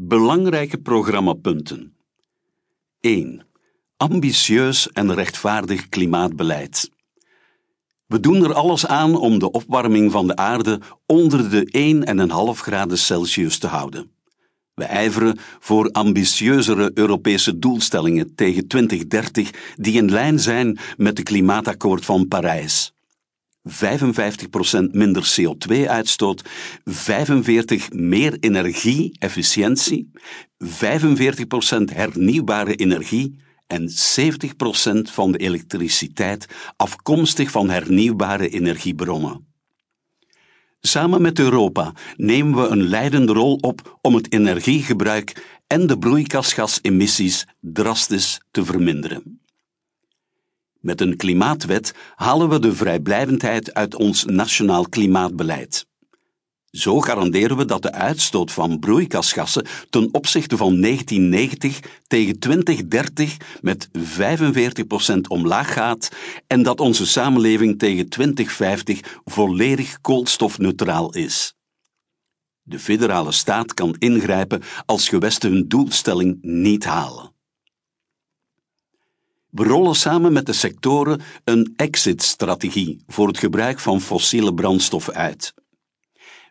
Belangrijke programmapunten. 1. Ambitieus en rechtvaardig klimaatbeleid. We doen er alles aan om de opwarming van de aarde onder de 1,5 graden Celsius te houden. We ijveren voor ambitieuzere Europese doelstellingen tegen 2030 die in lijn zijn met het klimaatakkoord van Parijs. 55% minder CO2-uitstoot, 45% meer energie-efficiëntie, 45% hernieuwbare energie en 70% van de elektriciteit afkomstig van hernieuwbare energiebronnen. Samen met Europa nemen we een leidende rol op om het energiegebruik en de broeikasgasemissies drastisch te verminderen. Met een klimaatwet halen we de vrijblijvendheid uit ons nationaal klimaatbeleid. Zo garanderen we dat de uitstoot van broeikasgassen ten opzichte van 1990 tegen 2030 met 45% omlaag gaat en dat onze samenleving tegen 2050 volledig koolstofneutraal is. De federale staat kan ingrijpen als gewesten hun doelstelling niet halen. We rollen samen met de sectoren een exit-strategie voor het gebruik van fossiele brandstoffen uit.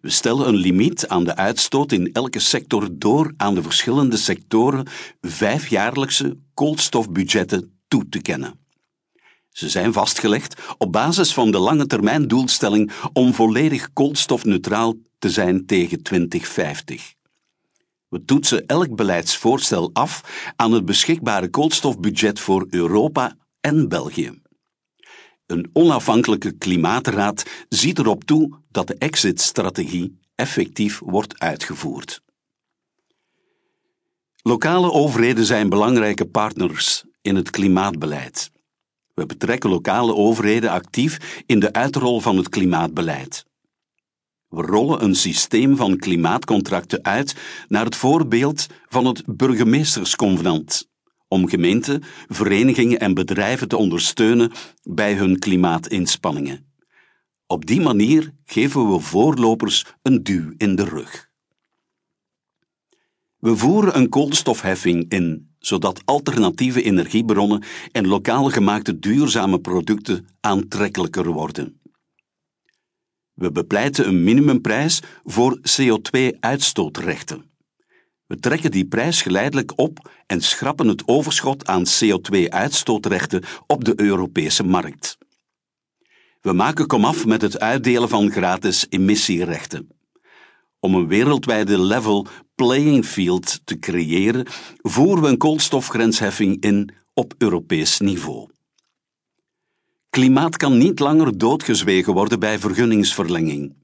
We stellen een limiet aan de uitstoot in elke sector door aan de verschillende sectoren vijfjaarlijkse koolstofbudgetten toe te kennen. Ze zijn vastgelegd op basis van de lange termijn doelstelling om volledig koolstofneutraal te zijn tegen 2050. We toetsen elk beleidsvoorstel af aan het beschikbare koolstofbudget voor Europa en België. Een onafhankelijke klimaatraad ziet erop toe dat de exit-strategie effectief wordt uitgevoerd. Lokale overheden zijn belangrijke partners in het klimaatbeleid. We betrekken lokale overheden actief in de uitrol van het klimaatbeleid. Rollen een systeem van klimaatcontracten uit naar het voorbeeld van het burgemeestersconvenant, om gemeenten, verenigingen en bedrijven te ondersteunen bij hun klimaatinspanningen. Op die manier geven we voorlopers een duw in de rug. We voeren een koolstofheffing in, zodat alternatieve energiebronnen en lokaal gemaakte duurzame producten aantrekkelijker worden. We bepleiten een minimumprijs voor CO2-uitstootrechten. We trekken die prijs geleidelijk op en schrappen het overschot aan CO2-uitstootrechten op de Europese markt. We maken komaf met het uitdelen van gratis emissierechten. Om een wereldwijde level playing field te creëren, voeren we een koolstofgrensheffing in op Europees niveau. Klimaat kan niet langer doodgezwegen worden bij vergunningsverlenging.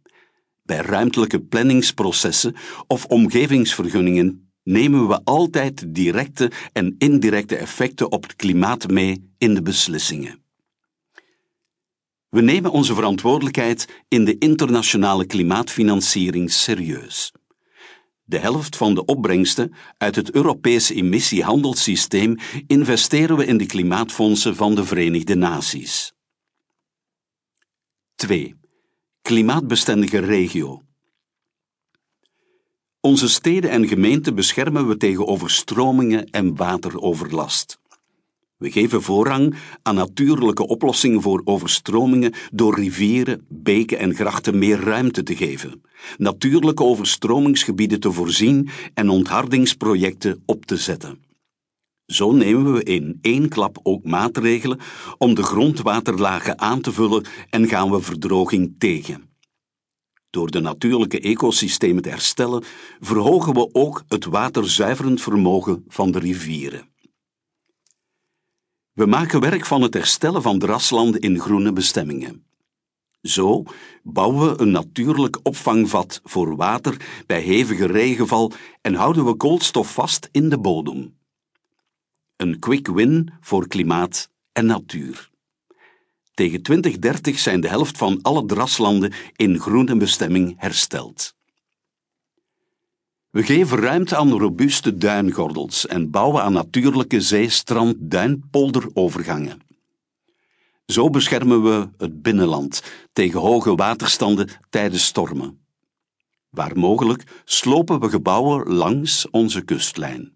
Bij ruimtelijke planningsprocessen of omgevingsvergunningen nemen we altijd directe en indirecte effecten op het klimaat mee in de beslissingen. We nemen onze verantwoordelijkheid in de internationale klimaatfinanciering serieus. De helft van de opbrengsten uit het Europese emissiehandelssysteem investeren we in de klimaatfondsen van de Verenigde Naties. 2. Klimaatbestendige regio. Onze steden en gemeenten beschermen we tegen overstromingen en wateroverlast. We geven voorrang aan natuurlijke oplossingen voor overstromingen door rivieren, beken en grachten meer ruimte te geven, natuurlijke overstromingsgebieden te voorzien en onthardingsprojecten op te zetten. Zo nemen we in één klap ook maatregelen om de grondwaterlagen aan te vullen en gaan we verdroging tegen. Door de natuurlijke ecosystemen te herstellen, verhogen we ook het waterzuiverend vermogen van de rivieren. We maken werk van het herstellen van draslanden in groene bestemmingen. Zo bouwen we een natuurlijk opvangvat voor water bij hevige regenval en houden we koolstof vast in de bodem. Een quick win voor klimaat en natuur. Tegen 2030 zijn de helft van alle draslanden in groene bestemming hersteld. We geven ruimte aan robuuste duingordels en bouwen aan natuurlijke zeestrand-duinpolderovergangen. Zo beschermen we het binnenland tegen hoge waterstanden tijdens stormen. Waar mogelijk slopen we gebouwen langs onze kustlijn.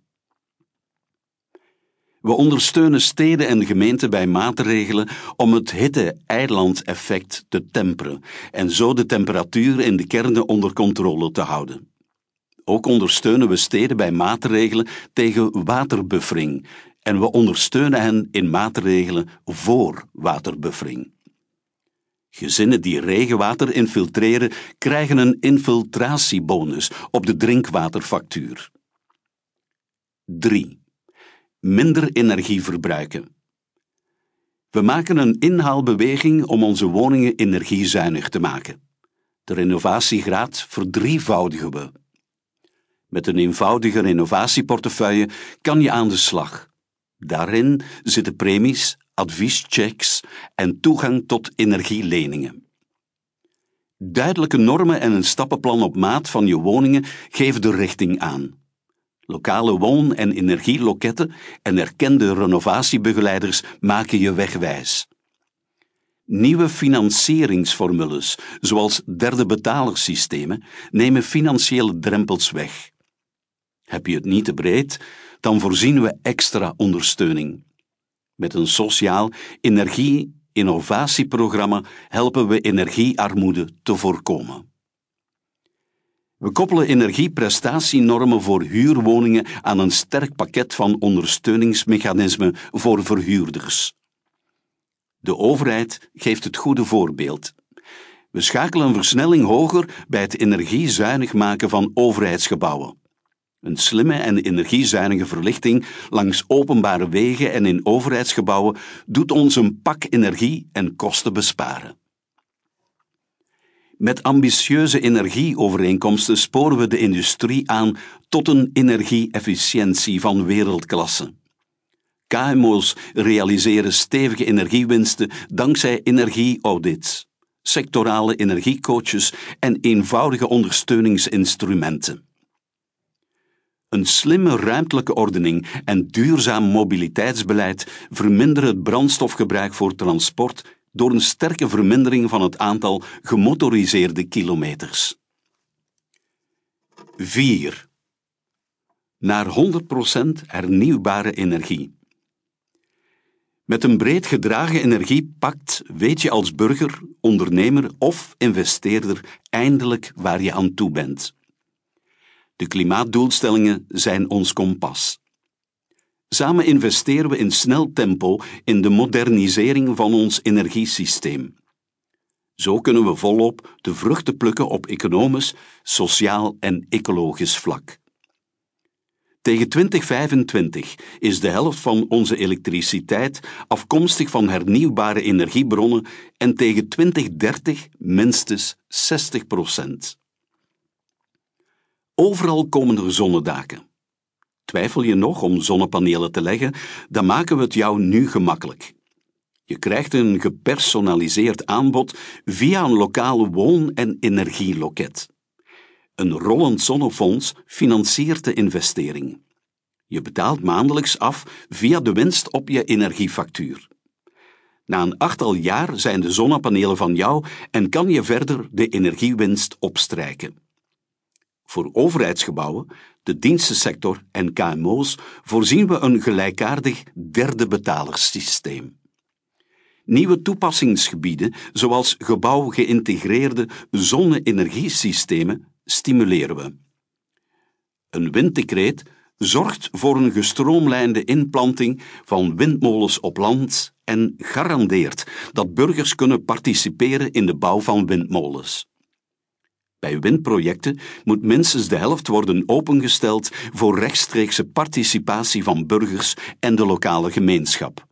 We ondersteunen steden en gemeenten bij maatregelen om het hitte-eiland-effect te temperen en zo de temperatuur in de kernen onder controle te houden. Ook ondersteunen we steden bij maatregelen tegen waterbuffering en we ondersteunen hen in maatregelen voor waterbuffering. Gezinnen die regenwater infiltreren krijgen een infiltratiebonus op de drinkwaterfactuur. 3. Minder energie verbruiken. We maken een inhaalbeweging om onze woningen energiezuinig te maken. De renovatiegraad verdrievoudigen we. Met een eenvoudige renovatieportefeuille kan je aan de slag. Daarin zitten premies, advieschecks en toegang tot energieleningen. Duidelijke normen en een stappenplan op maat van je woningen geven de richting aan. Lokale woon- en energieloketten en erkende renovatiebegeleiders maken je wegwijs. Nieuwe financieringsformules, zoals derde betalersystemen, nemen financiële drempels weg. Heb je het niet te breed, dan voorzien we extra ondersteuning. Met een sociaal energie-innovatieprogramma helpen we energiearmoede te voorkomen. We koppelen energieprestatienormen voor huurwoningen aan een sterk pakket van ondersteuningsmechanismen voor verhuurders. De overheid geeft het goede voorbeeld. We schakelen een versnelling hoger bij het energiezuinig maken van overheidsgebouwen. Een slimme en energiezuinige verlichting langs openbare wegen en in overheidsgebouwen doet ons een pak energie en kosten besparen. Met ambitieuze energieovereenkomsten sporen we de industrie aan tot een energieefficiëntie van wereldklasse. KMO's realiseren stevige energiewinsten dankzij energieaudits, sectorale energiecoaches en eenvoudige ondersteuningsinstrumenten. Een slimme ruimtelijke ordening en duurzaam mobiliteitsbeleid verminderen het brandstofgebruik voor transport door een sterke vermindering van het aantal gemotoriseerde kilometers. 4. Naar 100% hernieuwbare energie. Met een breed gedragen energiepact weet je als burger, ondernemer of investeerder eindelijk waar je aan toe bent. De klimaatdoelstellingen zijn ons kompas. Samen investeren we in snel tempo in de modernisering van ons energiesysteem. Zo kunnen we volop de vruchten plukken op economisch, sociaal en ecologisch vlak. Tegen 2025 is de helft van onze elektriciteit afkomstig van hernieuwbare energiebronnen en tegen 2030 minstens 60 procent. Overal komen er zonnedaken. Twijfel je nog om zonnepanelen te leggen, dan maken we het jou nu gemakkelijk. Je krijgt een gepersonaliseerd aanbod via een lokale woon- en energieloket. Een rollend zonnefonds financiert de investering. Je betaalt maandelijks af via de winst op je energiefactuur. Na een achttal jaar zijn de zonnepanelen van jou en kan je verder de energiewinst opstrijken. Voor overheidsgebouwen, de dienstensector en KMO's voorzien we een gelijkaardig derde betalersysteem. Nieuwe toepassingsgebieden, zoals gebouwgeïntegreerde zonne-energiesystemen, stimuleren we. Een winddecreet zorgt voor een gestroomlijnde inplanting van windmolens op land en garandeert dat burgers kunnen participeren in de bouw van windmolens. Bij windprojecten moet minstens de helft worden opengesteld voor rechtstreekse participatie van burgers en de lokale gemeenschap.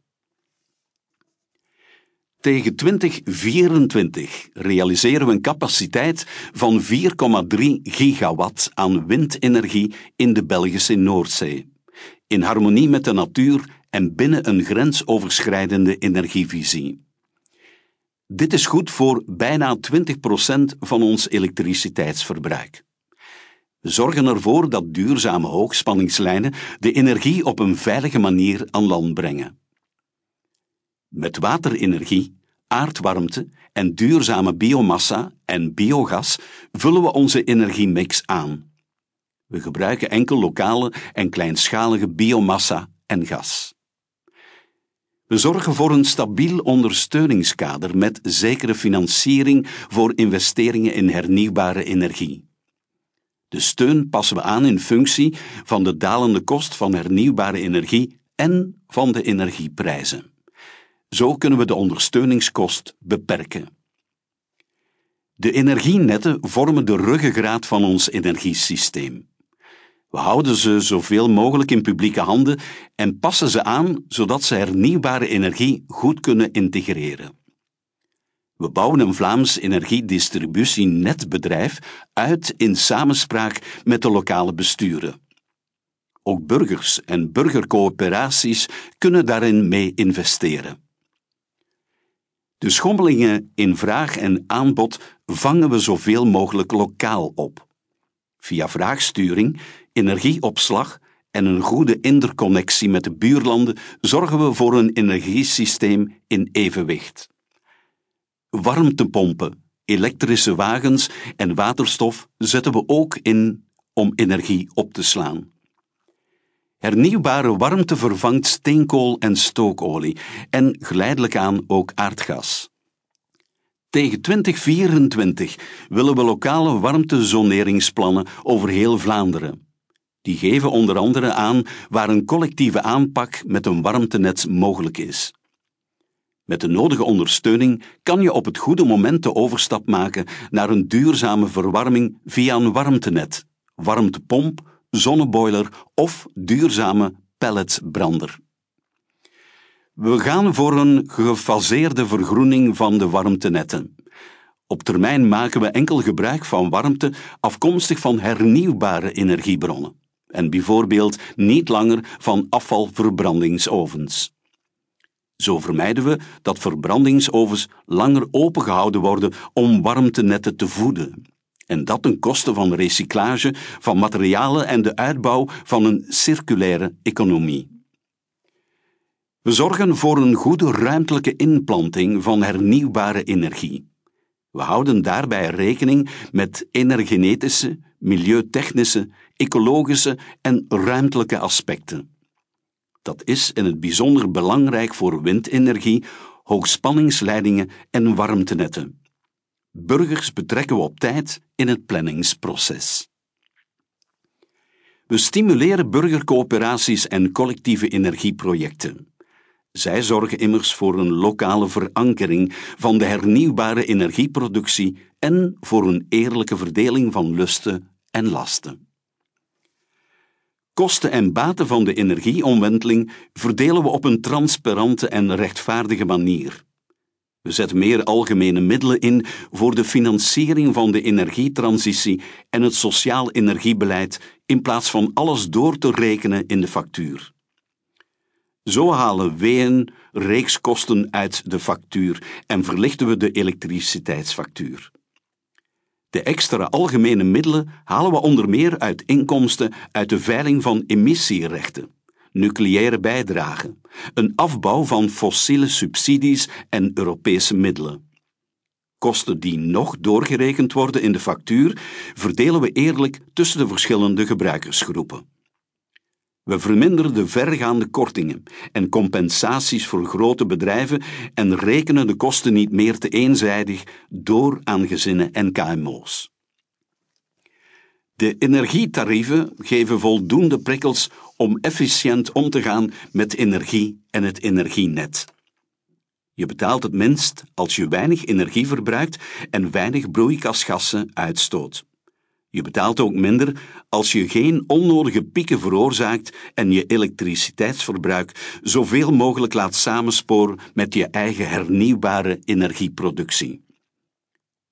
Tegen 2024 realiseren we een capaciteit van 4,3 gigawatt aan windenergie in de Belgische Noordzee, in harmonie met de natuur en binnen een grensoverschrijdende energievisie. Dit is goed voor bijna 20% van ons elektriciteitsverbruik. Zorgen ervoor dat duurzame hoogspanningslijnen de energie op een veilige manier aan land brengen. Met waterenergie, aardwarmte en duurzame biomassa en biogas vullen we onze energiemix aan. We gebruiken enkel lokale en kleinschalige biomassa en gas. We zorgen voor een stabiel ondersteuningskader met zekere financiering voor investeringen in hernieuwbare energie. De steun passen we aan in functie van de dalende kost van hernieuwbare energie en van de energieprijzen. Zo kunnen we de ondersteuningskost beperken. De energienetten vormen de ruggengraat van ons energiesysteem. We houden ze zoveel mogelijk in publieke handen en passen ze aan zodat ze hernieuwbare energie goed kunnen integreren. We bouwen een Vlaams energiedistributienetbedrijf uit in samenspraak met de lokale besturen. Ook burgers en burgercoöperaties kunnen daarin mee investeren. De schommelingen in vraag en aanbod vangen we zoveel mogelijk lokaal op. Via vraagsturing, energieopslag en een goede interconnectie met de buurlanden zorgen we voor een energiesysteem in evenwicht. Warmtepompen, elektrische wagens en waterstof zetten we ook in om energie op te slaan. Hernieuwbare warmte vervangt steenkool en stookolie en geleidelijk aan ook aardgas. Tegen 2024 willen we lokale warmtezoneringsplannen over heel Vlaanderen. Die geven onder andere aan waar een collectieve aanpak met een warmtenet mogelijk is. Met de nodige ondersteuning kan je op het goede moment de overstap maken naar een duurzame verwarming via een warmtenet, warmtepomp zonneboiler of duurzame pelletbrander. We gaan voor een gefaseerde vergroening van de warmtenetten. Op termijn maken we enkel gebruik van warmte afkomstig van hernieuwbare energiebronnen en bijvoorbeeld niet langer van afvalverbrandingsovens. Zo vermijden we dat verbrandingsovens langer opengehouden worden om warmtenetten te voeden en dat ten koste van recyclage van materialen en de uitbouw van een circulaire economie. We zorgen voor een goede ruimtelijke inplanting van hernieuwbare energie. We houden daarbij rekening met energetische, milieutechnische, ecologische en ruimtelijke aspecten. Dat is in het bijzonder belangrijk voor windenergie, hoogspanningsleidingen en warmtenetten. Burgers betrekken we op tijd in het planningsproces. We stimuleren burgercoöperaties en collectieve energieprojecten. Zij zorgen immers voor een lokale verankering van de hernieuwbare energieproductie en voor een eerlijke verdeling van lusten en lasten. Kosten en baten van de energieomwenteling verdelen we op een transparante en rechtvaardige manier. We zetten meer algemene middelen in voor de financiering van de energietransitie en het sociaal energiebeleid in plaats van alles door te rekenen in de factuur. Zo halen we reekskosten uit de factuur en verlichten we de elektriciteitsfactuur. De extra algemene middelen halen we onder meer uit inkomsten uit de veiling van emissierechten nucleaire bijdrage, een afbouw van fossiele subsidies en Europese middelen. Kosten die nog doorgerekend worden in de factuur verdelen we eerlijk tussen de verschillende gebruikersgroepen. We verminderen de vergaande kortingen en compensaties voor grote bedrijven en rekenen de kosten niet meer te eenzijdig door aan gezinnen en KMO's. De energietarieven geven voldoende prikkels om efficiënt om te gaan met energie en het energienet. Je betaalt het minst als je weinig energie verbruikt en weinig broeikasgassen uitstoot. Je betaalt ook minder als je geen onnodige pieken veroorzaakt en je elektriciteitsverbruik zoveel mogelijk laat samensporen met je eigen hernieuwbare energieproductie.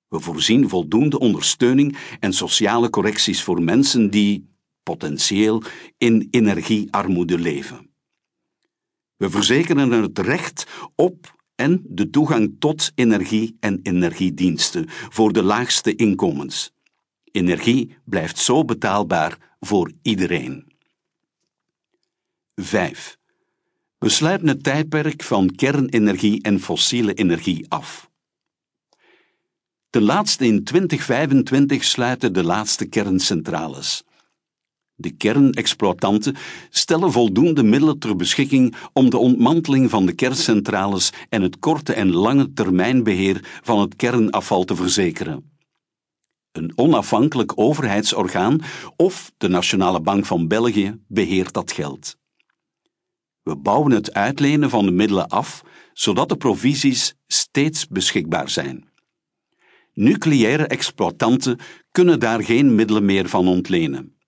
We voorzien voldoende ondersteuning en sociale correcties voor mensen die potentieel in energiearmoede leven. We verzekeren het recht op en de toegang tot energie en energiediensten voor de laagste inkomens. Energie blijft zo betaalbaar voor iedereen. 5. We sluiten het tijdperk van kernenergie en fossiele energie af. Ten laatste in 2025 sluiten de laatste kerncentrales. De kernexploitanten stellen voldoende middelen ter beschikking om de ontmanteling van de kerncentrales en het korte en lange termijnbeheer van het kernafval te verzekeren. Een onafhankelijk overheidsorgaan of de Nationale Bank van België beheert dat geld. We bouwen het uitlenen van de middelen af, zodat de provisies steeds beschikbaar zijn. Nucleaire exploitanten kunnen daar geen middelen meer van ontlenen.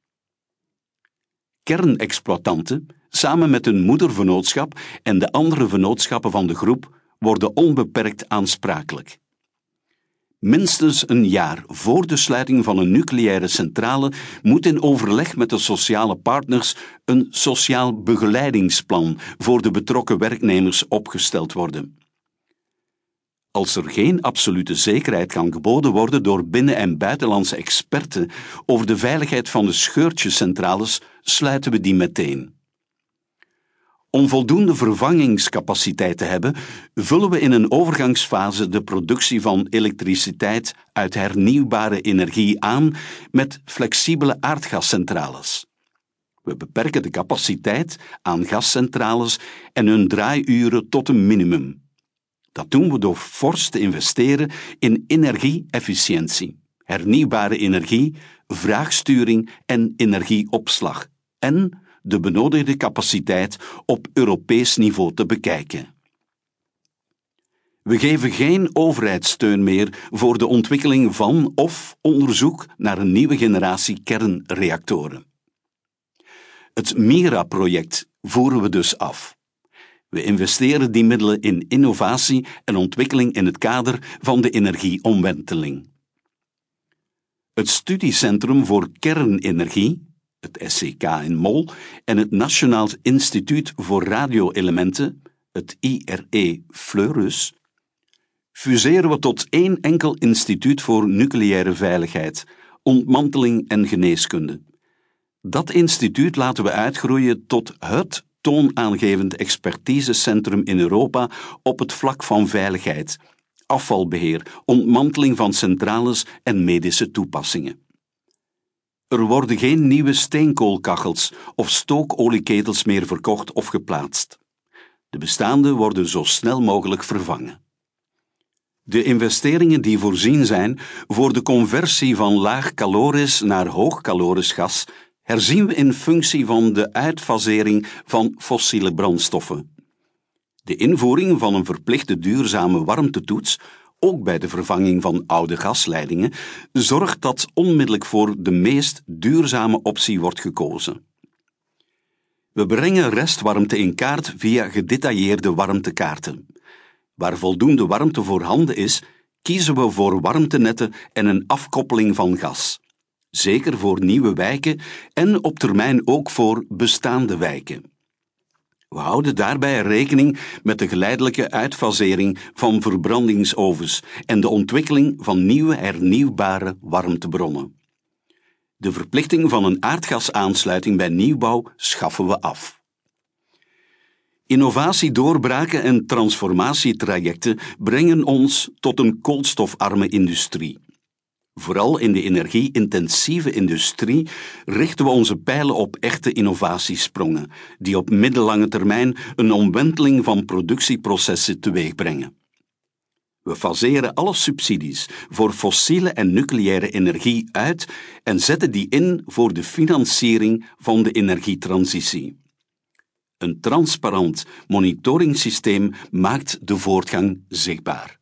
Kernexploitanten, samen met hun moedervennootschap en de andere vennootschappen van de groep, worden onbeperkt aansprakelijk. Minstens een jaar voor de sluiting van een nucleaire centrale moet in overleg met de sociale partners een sociaal begeleidingsplan voor de betrokken werknemers opgesteld worden. Als er geen absolute zekerheid kan geboden worden door binnen- en buitenlandse experten over de veiligheid van de scheurtjescentrales, sluiten we die meteen. Om voldoende vervangingscapaciteit te hebben, vullen we in een overgangsfase de productie van elektriciteit uit hernieuwbare energie aan met flexibele aardgascentrales. We beperken de capaciteit aan gascentrales en hun draaiuren tot een minimum. Dat doen we door fors te investeren in energie-efficiëntie, hernieuwbare energie, vraagsturing en energieopslag en de benodigde capaciteit op Europees niveau te bekijken. We geven geen overheidssteun meer voor de ontwikkeling van of onderzoek naar een nieuwe generatie kernreactoren. Het MIRA-project voeren we dus af. We investeren die middelen in innovatie en ontwikkeling in het kader van de energieomwenteling. Het Studiecentrum voor Kernenergie, het SCK in Mol, en het Nationaal Instituut voor Radioelementen, het IRE Fleurus, fuseren we tot één enkel instituut voor nucleaire veiligheid, ontmanteling en geneeskunde. Dat instituut laten we uitgroeien tot het toonaangevend expertisecentrum in Europa op het vlak van veiligheid, afvalbeheer, ontmanteling van centrales en medische toepassingen. Er worden geen nieuwe steenkoolkachels of stookolieketels meer verkocht of geplaatst. De bestaande worden zo snel mogelijk vervangen. De investeringen die voorzien zijn voor de conversie van laag-calorisch naar hoog-calorisch gas herzien we in functie van de uitfasering van fossiele brandstoffen. De invoering van een verplichte duurzame warmtetoets ook bij de vervanging van oude gasleidingen, zorgt dat onmiddellijk voor de meest duurzame optie wordt gekozen. We brengen restwarmte in kaart via gedetailleerde warmtekaarten. Waar voldoende warmte voorhanden is, kiezen we voor warmtenetten en een afkoppeling van gas. Zeker voor nieuwe wijken en op termijn ook voor bestaande wijken. We houden daarbij rekening met de geleidelijke uitfasering van verbrandingsovens en de ontwikkeling van nieuwe hernieuwbare warmtebronnen. De verplichting van een aardgasaansluiting bij nieuwbouw schaffen we af. Innovatiedoorbraken en transformatietrajecten brengen ons tot een koolstofarme industrie. Vooral in de energie-intensieve industrie richten we onze pijlen op echte innovatiesprongen, die op middellange termijn een omwenteling van productieprocessen teweegbrengen. We faseren alle subsidies voor fossiele en nucleaire energie uit en zetten die in voor de financiering van de energietransitie. Een transparant monitoringssysteem maakt de voortgang zichtbaar.